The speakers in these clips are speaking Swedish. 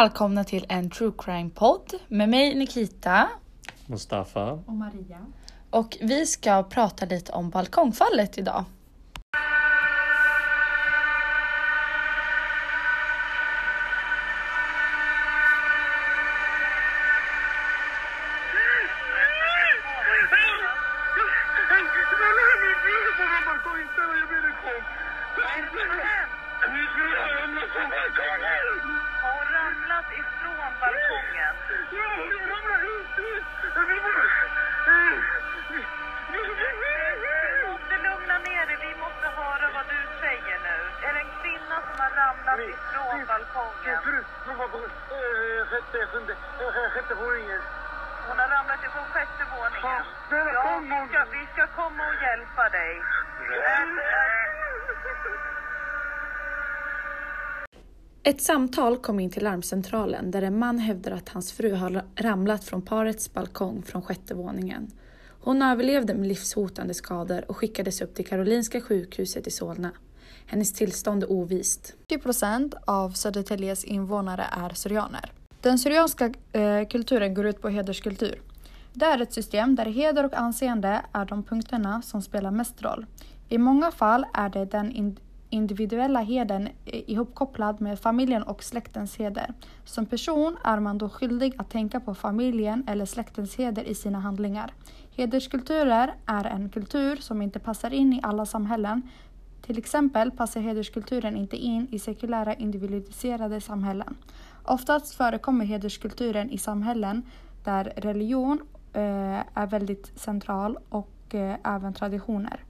välkomna till en true crime-podd med mig Nikita. Mustafa. Och Maria. Och vi ska prata lite om balkongfallet idag. Hon ramlat ifrån balkongen? Du måste lugna ner dig. Vi måste höra vad du säger nu. Är det en kvinna som har ramlat ifrån balkongen? Hon har ramlat ifrån sjätte våningen. Ja, vi ska, vi ska komma och hjälpa dig. Ett samtal kom in till larmcentralen där en man hävdar att hans fru har ramlat från parets balkong från sjätte våningen. Hon överlevde med livshotande skador och skickades upp till Karolinska sjukhuset i Solna. Hennes tillstånd är ovist. 40 procent av Södertäljes invånare är syrianer. Den syrianska eh, kulturen går ut på hederskultur. Det är ett system där heder och anseende är de punkterna som spelar mest roll. I många fall är det den individuella hedern ihopkopplad med familjen och släktens heder. Som person är man då skyldig att tänka på familjen eller släktens heder i sina handlingar. Hederskulturer är en kultur som inte passar in i alla samhällen. Till exempel passar hederskulturen inte in i sekulära individualiserade samhällen. Oftast förekommer hederskulturen i samhällen där religion eh, är väldigt central och eh, även traditioner.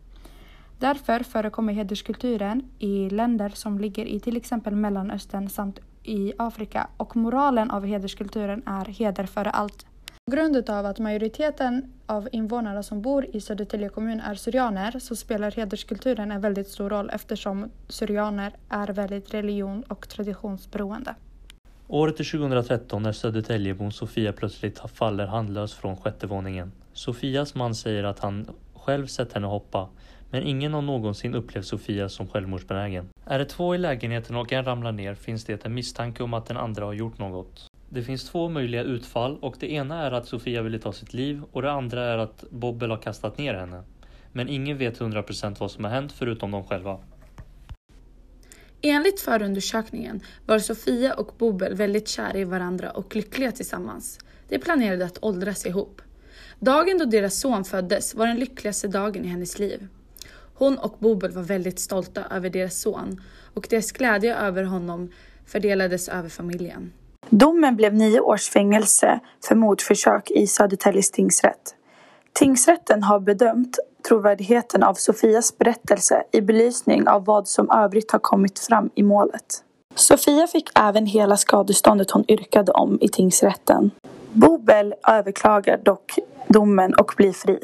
Därför förekommer hederskulturen i länder som ligger i till exempel Mellanöstern samt i Afrika och moralen av hederskulturen är heder före allt. På grund av att majoriteten av invånarna som bor i Södertälje kommun är syrianer så spelar hederskulturen en väldigt stor roll eftersom syrianer är väldigt religion och traditionsberoende. Året är 2013 när Södertäljebon Sofia plötsligt faller handlös från sjätte våningen. Sofias man säger att han själv sett henne hoppa, men ingen har någonsin upplevt Sofia som självmordsbenägen. Är det två i lägenheten och en ramlar ner finns det en misstanke om att den andra har gjort något. Det finns två möjliga utfall och det ena är att Sofia ville ta sitt liv och det andra är att Bobbel har kastat ner henne. Men ingen vet 100% vad som har hänt förutom de själva. Enligt förundersökningen var Sofia och Bobel väldigt kära i varandra och lyckliga tillsammans. De planerade att åldras ihop. Dagen då deras son föddes var den lyckligaste dagen i hennes liv. Hon och Bobel var väldigt stolta över deras son och deras glädje över honom fördelades över familjen. Domen blev nio års fängelse för mordförsök i Södertäljes tingsrätt. Tingsrätten har bedömt trovärdigheten av Sofias berättelse i belysning av vad som övrigt har kommit fram i målet. Sofia fick även hela skadeståndet hon yrkade om i tingsrätten. Bobel överklagar dock domen och blir fri.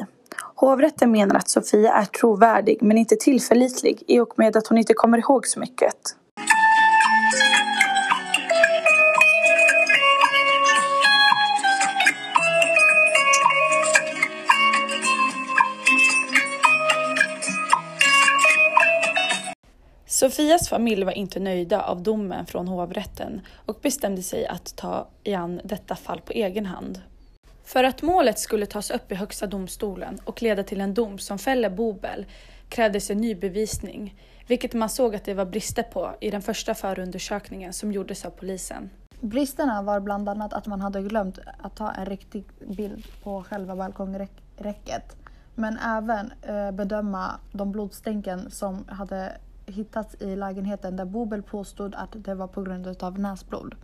Hovrätten menar att Sofia är trovärdig men inte tillförlitlig i och med att hon inte kommer ihåg så mycket. Sofias familj var inte nöjda av domen från hovrätten och bestämde sig att ta igen detta fall på egen hand. För att målet skulle tas upp i Högsta domstolen och leda till en dom som fäller Bobel krävdes en ny bevisning, vilket man såg att det var brister på i den första förundersökningen som gjordes av polisen. Bristerna var bland annat att man hade glömt att ta en riktig bild på själva balkongräcket. Men även eh, bedöma de blodstänken som hade hittats i lägenheten där Bobel påstod att det var på grund av näsblod.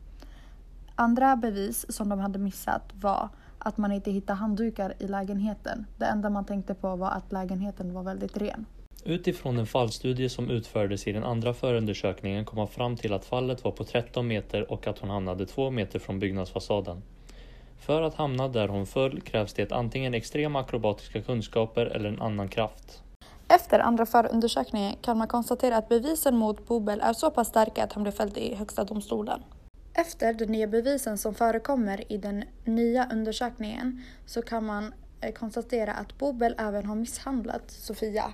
Andra bevis som de hade missat var att man inte hittade handdukar i lägenheten. Det enda man tänkte på var att lägenheten var väldigt ren. Utifrån en fallstudie som utfördes i den andra förundersökningen kom man fram till att fallet var på 13 meter och att hon hamnade 2 meter från byggnadsfasaden. För att hamna där hon föll krävs det antingen extrema akrobatiska kunskaper eller en annan kraft. Efter andra förundersökningen kan man konstatera att bevisen mot Bobel är så pass starka att han blev fälld i Högsta domstolen. Efter de nya bevisen som förekommer i den nya undersökningen så kan man eh, konstatera att Bobel även har misshandlat Sofia.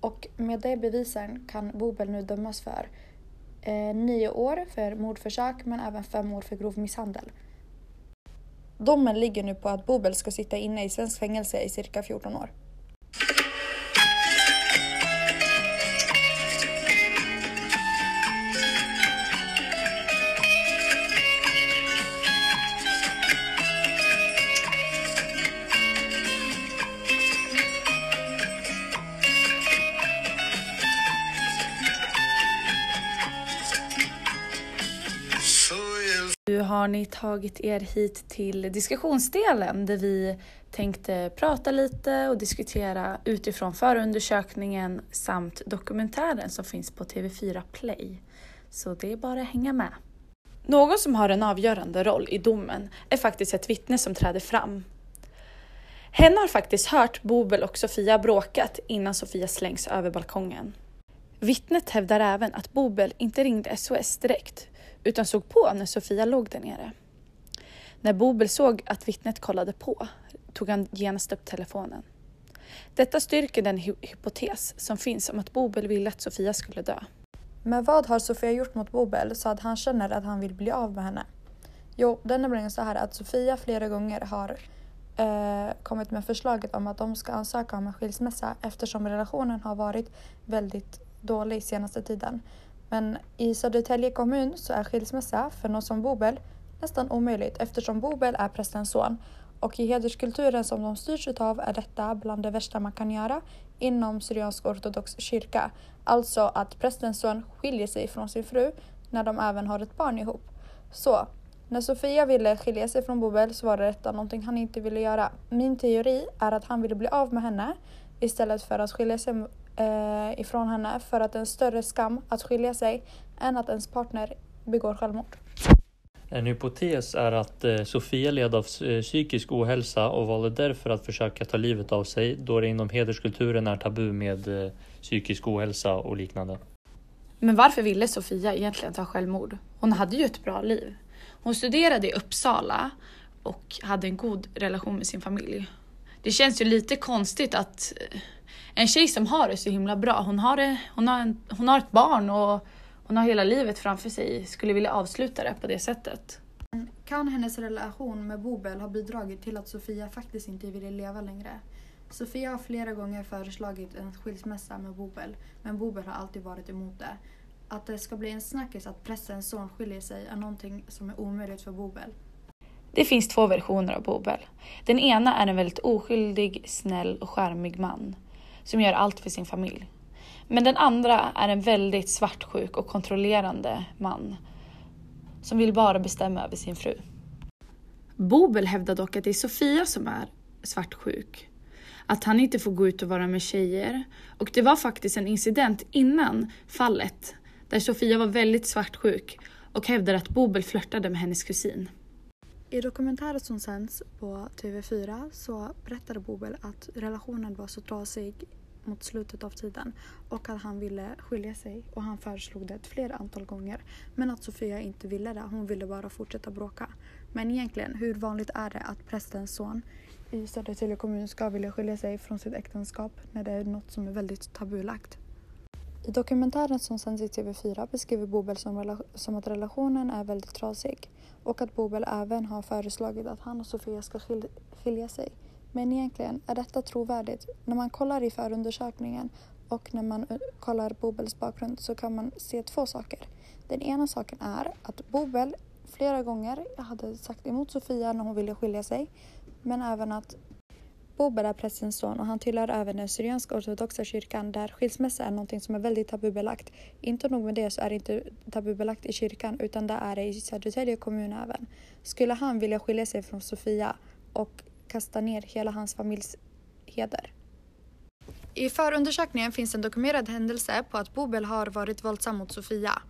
Och med de bevisen kan Bobel nu dömas för eh, nio år för mordförsök men även fem år för grov misshandel. Domen ligger nu på att Bobel ska sitta inne i svensk fängelse i cirka 14 år. Nu har ni tagit er hit till diskussionsdelen där vi tänkte prata lite och diskutera utifrån förundersökningen samt dokumentären som finns på TV4 Play. Så det är bara att hänga med. Någon som har en avgörande roll i domen är faktiskt ett vittne som träder fram. Hen har faktiskt hört Bobel och Sofia bråkat innan Sofia slängs över balkongen. Vittnet hävdar även att Bobel inte ringde SOS direkt utan såg på när Sofia låg där nere. När Bobel såg att vittnet kollade på tog han genast upp telefonen. Detta styrker den hy hypotes som finns om att Bobel ville att Sofia skulle dö. Men vad har Sofia gjort mot Bobel så att han känner att han vill bli av med henne? Jo, det är nämligen så här att Sofia flera gånger har eh, kommit med förslaget om att de ska ansöka om en skilsmässa eftersom relationen har varit väldigt dålig senaste tiden. Men i Södertälje kommun så är skilsmässa för någon som Bobel nästan omöjligt eftersom Bobel är prästens son och i hederskulturen som de styrs utav är detta bland det värsta man kan göra inom syriansk ortodox kyrka. Alltså att prästens son skiljer sig från sin fru när de även har ett barn ihop. Så när Sofia ville skilja sig från Bobel så var det detta någonting han inte ville göra. Min teori är att han ville bli av med henne istället för att skilja sig eh, ifrån henne för att det är en större skam att skilja sig än att ens partner begår självmord. En hypotes är att eh, Sofia led av eh, psykisk ohälsa och valde därför att försöka ta livet av sig då det inom hederskulturen är tabu med eh, psykisk ohälsa och liknande. Men varför ville Sofia egentligen ta självmord? Hon hade ju ett bra liv. Hon studerade i Uppsala och hade en god relation med sin familj. Det känns ju lite konstigt att eh, en tjej som har det så himla bra, hon har, det, hon har, en, hon har ett barn och hon har hela livet framför sig, skulle vilja avsluta det på det sättet. Kan hennes relation med Bobel ha bidragit till att Sofia faktiskt inte ville leva längre? Sofia har flera gånger föreslagit en skilsmässa med Bobel, men Bobel har alltid varit emot det. Att det ska bli en snackis att prästens son skiljer sig är någonting som är omöjligt för Bobel. Det finns två versioner av Bobel. Den ena är en väldigt oskyldig, snäll och charmig man som gör allt för sin familj. Men den andra är en väldigt svartsjuk och kontrollerande man som vill bara bestämma över sin fru. Bobel hävdar dock att det är Sofia som är svartsjuk. Att han inte får gå ut och vara med tjejer. Och det var faktiskt en incident innan fallet där Sofia var väldigt svartsjuk och hävdade att Bobel flörtade med hennes kusin. I dokumentären som sänds på TV4 så berättade Bobel att relationen var så trasig mot slutet av tiden och att han ville skilja sig och han föreslog det ett fler antal gånger. Men att Sofia inte ville det, hon ville bara fortsätta bråka. Men egentligen, hur vanligt är det att prästens son i Södertälje kommun ska vilja skilja sig från sitt äktenskap när det är något som är väldigt tabulagt? I dokumentären som sänds i TV4 beskriver Bobel som, som att relationen är väldigt trasig och att Bobel även har föreslagit att han och Sofia ska skil skilja sig. Men egentligen, är detta trovärdigt? När man kollar i förundersökningen och när man eh, kollar Bobels bakgrund så kan man se två saker. Den ena saken är att Bobel flera gånger hade sagt emot Sofia när hon ville skilja sig. Men även att Bobel är prästens son och han tillhör även den syrianska ortodoxa kyrkan där skilsmässa är någonting som är väldigt tabubelagt. Inte nog med det så är det inte tabubelagt i kyrkan utan det är det i Södertälje kommun även. Skulle han vilja skilja sig från Sofia och kasta ner hela hans familjs heder. I förundersökningen finns en dokumenterad händelse på att Bobel har varit våldsam mot Sofia.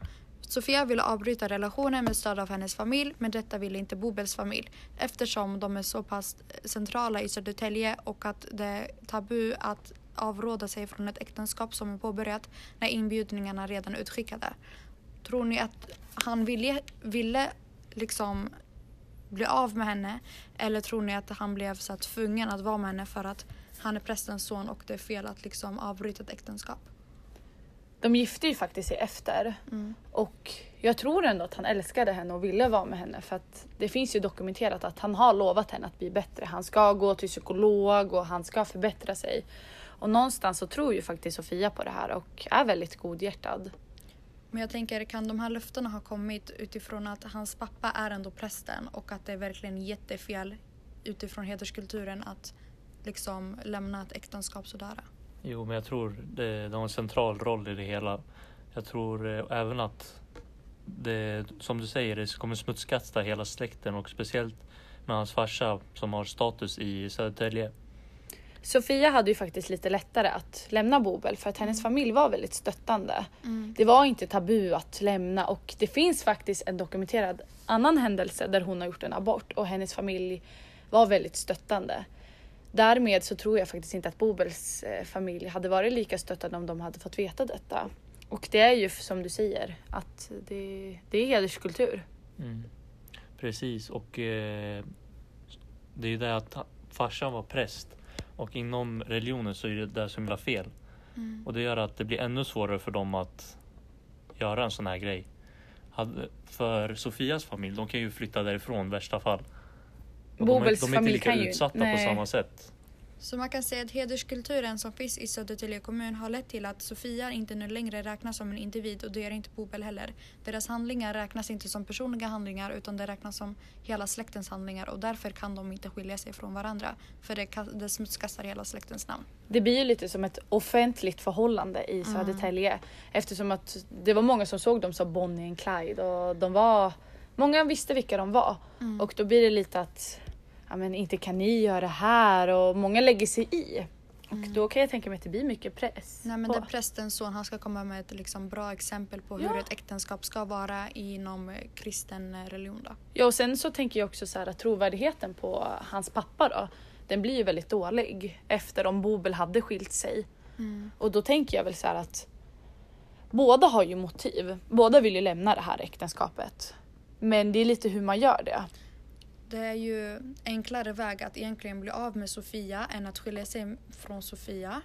Sofia ville avbryta relationen med stöd av hennes familj men detta ville inte Bobels familj eftersom de är så pass eh, centrala i Södertälje och att det är tabu att avråda sig från ett äktenskap som är påbörjat när inbjudningarna redan är utskickade. Tror ni att han ville, ville liksom bli av med henne? Eller tror ni att han blev så tvungen att vara med henne för att han är prästens son och det är fel att liksom avbryta ett äktenskap? De gifte ju faktiskt sig efter. Mm. Och jag tror ändå att han älskade henne och ville vara med henne för att det finns ju dokumenterat att han har lovat henne att bli bättre. Han ska gå till psykolog och han ska förbättra sig. Och någonstans så tror ju faktiskt Sofia på det här och är väldigt godhjärtad. Men jag tänker, kan de här löftena ha kommit utifrån att hans pappa är ändå prästen och att det är verkligen jättefel utifrån hederskulturen att liksom lämna ett äktenskap sådär? Jo, men jag tror det, det har en central roll i det hela. Jag tror eh, även att det, som du säger, det kommer smutskasta hela släkten och speciellt med hans farsa som har status i Södertälje. Sofia hade ju faktiskt lite lättare att lämna Bobel för att hennes familj var väldigt stöttande. Mm. Det var inte tabu att lämna och det finns faktiskt en dokumenterad annan händelse där hon har gjort en abort och hennes familj var väldigt stöttande. Därmed så tror jag faktiskt inte att Bobels eh, familj hade varit lika stöttande om de hade fått veta detta. Och det är ju som du säger att det, det är hederskultur. Mm. Precis, och eh, det är ju det att farsan var präst och inom religionen så är det det som är fel. Mm. Och det gör att det blir ännu svårare för dem att göra en sån här grej. För Sofias familj, de kan ju flytta därifrån i värsta fall. Och de, Bobels de är inte lika kan ju- utsatta på samma sätt. Så man kan säga att hederskulturen som finns i Södertälje kommun har lett till att Sofia inte nu längre räknas som en individ och det gör inte Bobel heller. Deras handlingar räknas inte som personliga handlingar utan det räknas som hela släktens handlingar och därför kan de inte skilja sig från varandra. För det, det smutskastar hela släktens namn. Det blir ju lite som ett offentligt förhållande i Södertälje eftersom att det var många som såg dem som Bonnie och Clyde och de var Många visste vilka de var Mm. och då blir det lite att ja, men inte kan ni göra det här och många lägger sig i. Och då kan jag tänka mig att det blir mycket press. Nej men på- det är prästens son, han ska komma med ett liksom bra exempel på Ja. hur ett äktenskap ska vara inom eh, kristen eh, religion då. Ja och sen så tänker jag också så här att trovärdigheten på hans pappa då den blir ju väldigt dålig efter om Bobel hade skilt sig. Och då tänker jag väl så här att båda har ju motiv. Båda vill ju lämna det här äktenskapet. Men det är lite hur man gör det. Det är ju enklare väg att egentligen bli av med Sofia än att skilja sig från Sofia.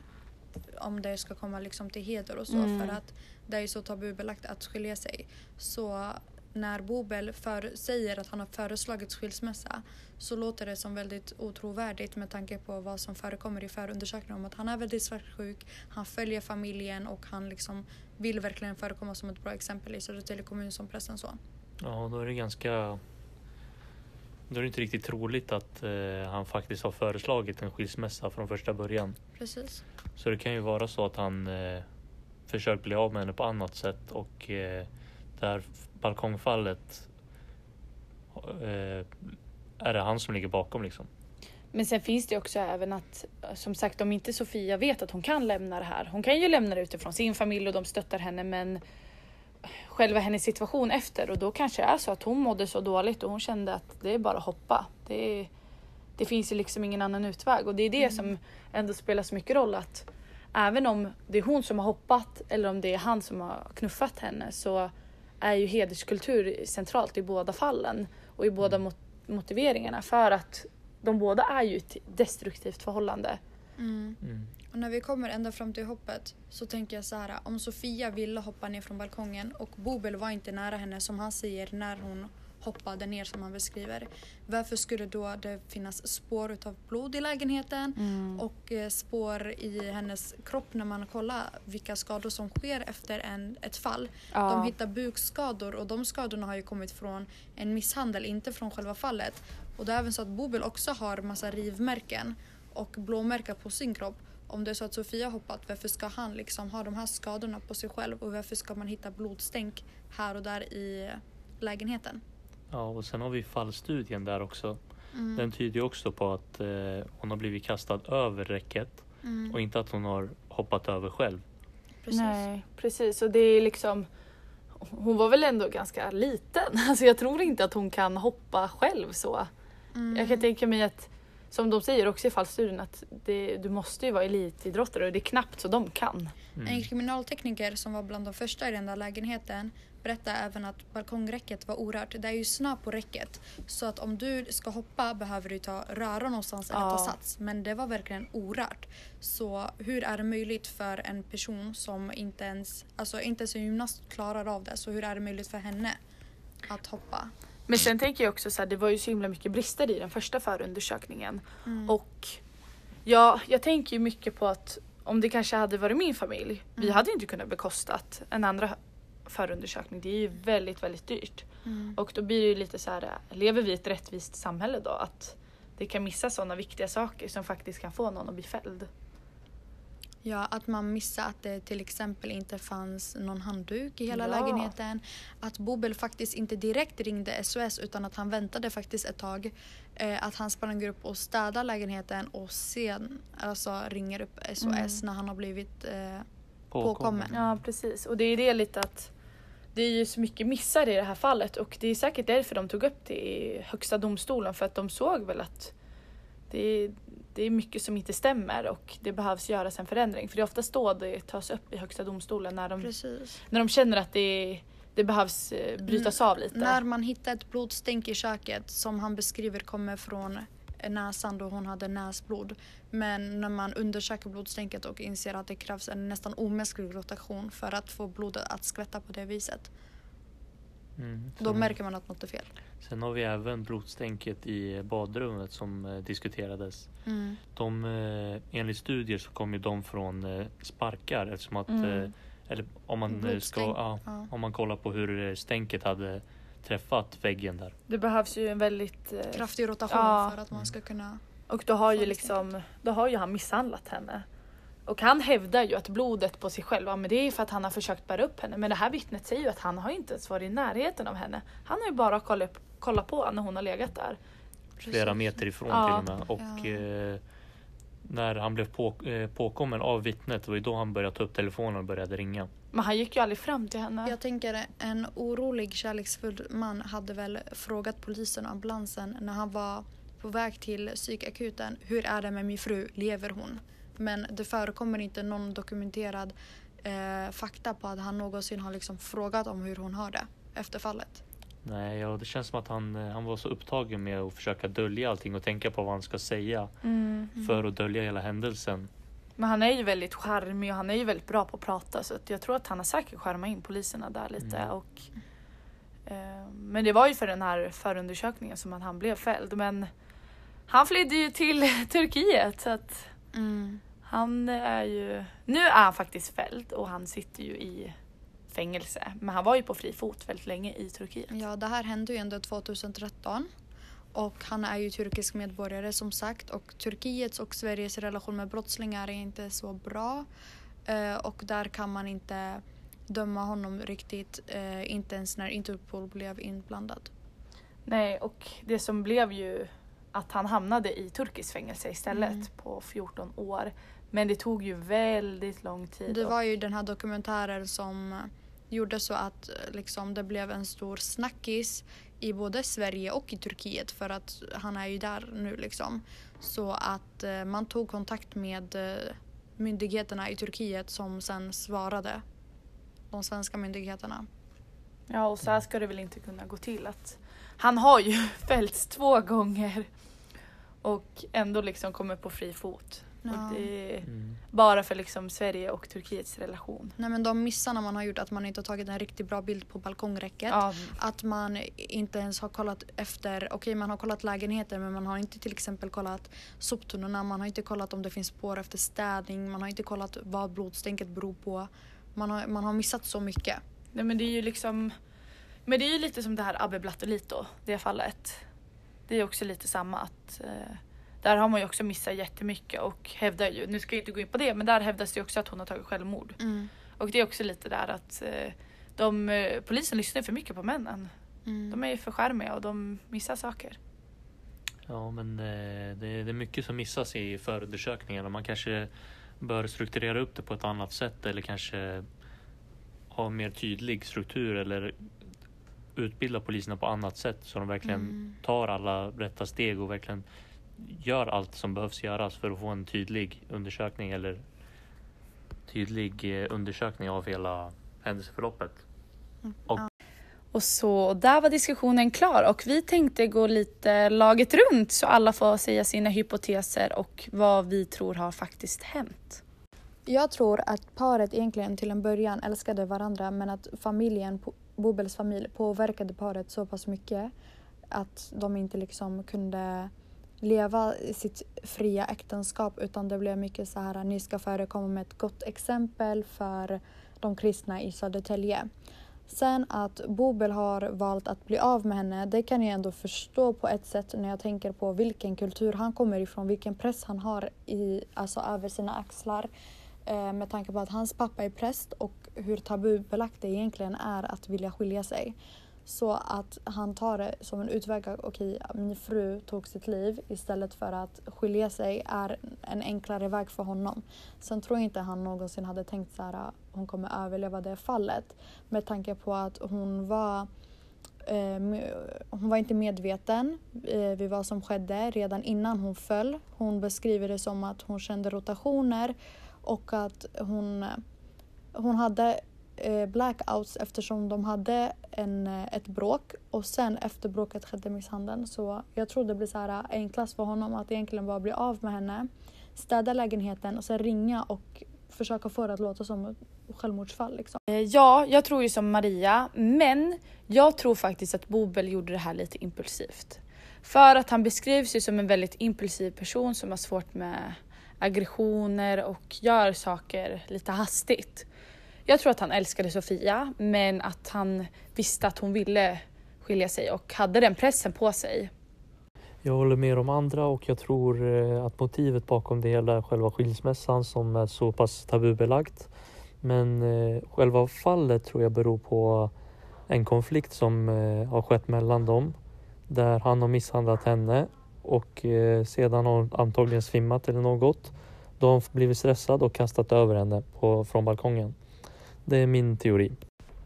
Om det ska komma liksom till heder och så. Mm. För att det är ju så tabubelagt att skilja sig. Så när Bobel för, säger att han har föreslagit skilsmässa så låter det som väldigt otrovärdigt med tanke på vad som förekommer i förundersökningen om att han är väldigt svartsjuk, han följer familjen och han liksom vill verkligen förekomma som ett bra exempel i Södertälje kommun som prästens son. Ja, då är det ganska... Då är det inte riktigt troligt att eh, han faktiskt har föreslagit en skilsmässa från första början. Precis. Så det kan ju vara så att han eh, försökt bli av med henne på annat sätt och eh, det här balkongfallet eh, är det han som ligger bakom liksom. Men sen finns det också även att som sagt om inte Sofia vet att hon kan lämna det här. Hon kan ju lämna det utifrån sin familj och de stöttar henne men själva hennes situation efter och då kanske det är så att hon mådde så dåligt och hon kände att det är bara att hoppa. Det, är, det finns ju liksom ingen annan utväg och det är det som ändå spelar så mycket roll att även om det är hon som har hoppat eller om det är han som har knuffat henne så är ju hederskultur centralt i båda fallen och i båda mot- motiveringarna för att de båda är ju ett destruktivt förhållande. Mm. Mm. Och när vi kommer ända fram till hoppet så tänker jag så här. Om Sofia ville hoppa ner från balkongen och Bobel var inte nära henne som han säger när hon hoppade ner som han beskriver. Varför skulle då det finnas spår utav blod i lägenheten och eh, spår i hennes kropp när man kollar vilka skador som sker efter en, ett fall. Ja. De hittar bukskador och de skadorna har ju kommit från en misshandel, inte från själva fallet. Och det är även så att Bobel också har massa rivmärken och blåmärken på sin kropp. Om det är så att Sofia hoppat, varför ska han liksom ha de här skadorna på sig själv och varför ska man hitta blodstänk här och där i lägenheten? Ja, och sen har vi fallstudien där också. Mm. Den tyder ju också på att eh, hon har blivit kastad över räcket Mm. och inte att hon har hoppat över själv. Precis. Nej, precis. Och det är liksom hon var väl ändå ganska liten. Alltså jag tror inte att hon kan hoppa själv så. Mm. Jag kan tänka mig att som de säger också i fallstudien att det, du måste ju vara elitidrottare och det är knappt så de kan. En Mm. kriminaltekniker som var bland de första i den där lägenheten berättade även att balkongräcket var orört. Det är ju snö på räcket så att om du ska hoppa behöver du ta röra någonstans eller ta Ja. sats. Men det var verkligen orört. Så hur är det möjligt för en person som inte ens, alltså inte ens en gymnast klarar av det. Så hur är det möjligt för henne att hoppa? Men sen tänker jag också så här, det var ju så himla mycket brister i den första förundersökningen. Mm. Och ja, jag tänker ju mycket på att om det kanske hade varit min familj, vi Mm. hade ju inte kunnat bekostat en andra förundersökning. Det är ju väldigt, väldigt dyrt. Mm. Och då blir det ju lite så här, lever vi i ett rättvist samhälle då? Att det kan missa sådana viktiga saker som faktiskt kan få någon att bli fälld. Ja, att man missade att det till exempel inte fanns någon handduk i hela Ja. lägenheten. Att Bobel faktiskt inte direkt ringde SOS utan att han väntade faktiskt ett tag. Eh, att han sprang upp och städade lägenheten och sen alltså, ringer upp SOS Mm. när han har blivit eh, Påkommen. påkommen. Ja precis och det är det lite att det är ju så mycket missar i det här fallet och det är säkert därför de tog upp det i högsta domstolen för att de såg väl att det är, det är mycket som inte stämmer och det behövs göras en förändring för det är oftast då det tas upp i högsta domstolen när de, Precis. när de känner att det, det behövs eh, brytas av lite. När man hittar ett blodstänk i köket som han beskriver kommer från näsan då hon hade näsblod. Men när man undersöker blodstänket och inser att det krävs en nästan omänsklig rotation för att få blodet att skvätta på det viset. Mm. Då märker man att något är fel. Sen har vi även blodstänket i badrummet som eh, diskuterades. Mm. De, eh, enligt studier så kommer de från eh, sparkar eftersom att Mm. eller om man, ska, ja, ja. om man kollar på hur stänket hade träffat väggen där. Det behövs ju en väldigt... Kraftig rotation Ja. för att man ska kunna... Och då har ju liksom, då har ju han misshandlat henne. Och han hävdar ju att blodet på sig själv, ja, men det är för att han har försökt bära upp henne. Men det här vittnet säger ju att han har inte ens varit i närheten av henne. Han har ju bara kollat, kollat på när hon har legat där. Flera meter ifrån Ja. till och med. Och Ja. eh, när han blev på, eh, påkommen av vittnet det var ju då han började ta upp telefonen och började ringa. Men han gick ju aldrig fram till henne. Jag tänker en orolig kärleksfull man hade väl frågat polisen och ambulansen när han var på väg till psykakuten. Hur är det med min fru? Lever hon? Men det förekommer inte någon dokumenterad eh, fakta på att han någonsin har liksom frågat om hur hon har det efter fallet. Nej, ja, det känns som att han, eh, han var så upptagen med att försöka dölja allting och tänka på vad han ska säga Mm. för att dölja hela händelsen. Men han är ju väldigt charmig och han är ju väldigt bra på att prata så att jag tror att han har säkert skärmat in poliserna där lite. Mm. Och, eh, men det var ju för den här förundersökningen som att han blev fälld. Men han flydde ju till Turkiet så att Mm. Han är ju... Nu är han faktiskt fälld och han sitter ju i fängelse. Men han var ju på fri fot väldigt länge i Turkiet. Ja, det här hände ju ändå 2013. Och han är ju turkisk medborgare som sagt och Turkiets och Sveriges relation med brottslingar är inte så bra. Eh, och där kan man inte döma honom riktigt, eh, inte ens när Interpol blev inblandad. Nej, och det som blev ju att han hamnade i turkiskt fängelse istället Mm. på 14 år. Men det tog ju väldigt lång tid. Det var ju den här dokumentären som gjorde så att eh, liksom, det blev en stor snackis i både Sverige och i Turkiet för att han är ju där nu liksom. Så att eh, man tog kontakt med eh, myndigheterna i Turkiet som sen svarade. De svenska myndigheterna. Ja, och så här ska det väl inte kunna gå till. Att han har ju fällts två gånger och ändå liksom kommer på fri fot. Ja. Och det är Mm. bara för liksom Sverige och Turkiets relation. Nej men de missarna man har gjort att man inte har tagit en riktigt bra bild på balkongräcket. Ja, Att man inte ens har kollat efter, okej man har kollat lägenheter men man har inte till exempel kollat soptunnorna, man har inte kollat om det finns spår efter städning, man har inte kollat vad blodstänket beror på. Man har, man har missat så mycket. nej men det är ju liksom Men det är ju lite som det här Abbe Blattelito, det fallet. Det är också lite samma att eh, där har man ju också missat jättemycket och hävdar ju, nu ska jag inte gå in på det, men där hävdas det ju också att hon har tagit självmord. Och det är också lite där att eh, de, eh, polisen lyssnar för mycket på männen. Mm. De är ju för charmiga och de missar saker. Ja, men eh, det, det är mycket som missas i förundersökningarna. Man kanske bör strukturera upp det på ett annat sätt eller kanske ha en mer tydlig struktur eller utbilda poliserna på annat sätt så de verkligen Mm. tar alla rätta steg och verkligen gör allt som behövs göras för att få en tydlig undersökning eller tydlig eh, undersökning av hela händelseförloppet. Och- Och så där var diskussionen klar och vi tänkte gå lite laget runt så alla får säga sina hypoteser och vad vi tror har faktiskt hänt. Jag tror att paret egentligen till en början älskade varandra men att familjen, Bobels familj påverkade paret så pass mycket att de inte liksom kunde leva sitt fria äktenskap utan det blev mycket så här ni ska förekomma med ett gott exempel för de kristna i Södertälje. Sen att Bobel har valt att bli av med henne, det kan jag ändå förstå på ett sätt när jag tänker på vilken kultur han kommer ifrån, vilken press han har i, alltså över sina axlar. Eh, med tanke på att hans pappa är präst och hur tabubelagt det egentligen är att vilja skilja sig. Så att han tar det som en utväg, okej min fru tog sitt liv istället för att skilja sig är en enklare väg för honom. Sen tror jag inte han någonsin hade tänkt så här ah, hon kommer överleva det fallet. Med tanke på att hon var eh, hon var inte medveten eh, vid vad som skedde redan innan hon föll. Hon beskriver det som att hon kände rotationer och att hon, hon hade Eh, blackouts eftersom de hade en, eh, ett bråk och sen efter bråket skedde misshandeln. Så jag tror det blir så här eh, enklast för honom att egentligen bara bli av med henne, städa lägenheten och sen ringa och försöka få det att låta som ett självmordsfall. Liksom. Ja, jag tror ju som Maria, men jag tror faktiskt att Bobel gjorde det här lite impulsivt. För att han beskrivs ju som en väldigt impulsiv person som har svårt med aggressioner och gör saker lite hastigt. Jag tror att han älskade Sofia, men att han visste att hon ville skilja sig och hade den pressen på sig. Jag håller med de andra och jag tror eh, att motivet bakom det hela är själva skilsmässan som är så pass tabubelagt. Men eh, själva fallet tror jag beror på en konflikt som eh, har skett mellan dem. Där han har misshandlat henne och sedan har hon antagligen svimmat eller något. Då har hon blivit stressad och kastat över henne på, från balkongen. Det är min teori.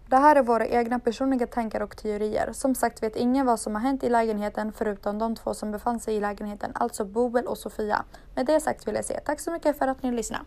Det här är våra egna personliga tankar och teorier. Som sagt vet ingen vad som har hänt i lägenheten förutom de två som befann sig i lägenheten, alltså Bobel och Sofia. Med det sagt vill jag säga tack så mycket för att ni lyssnade.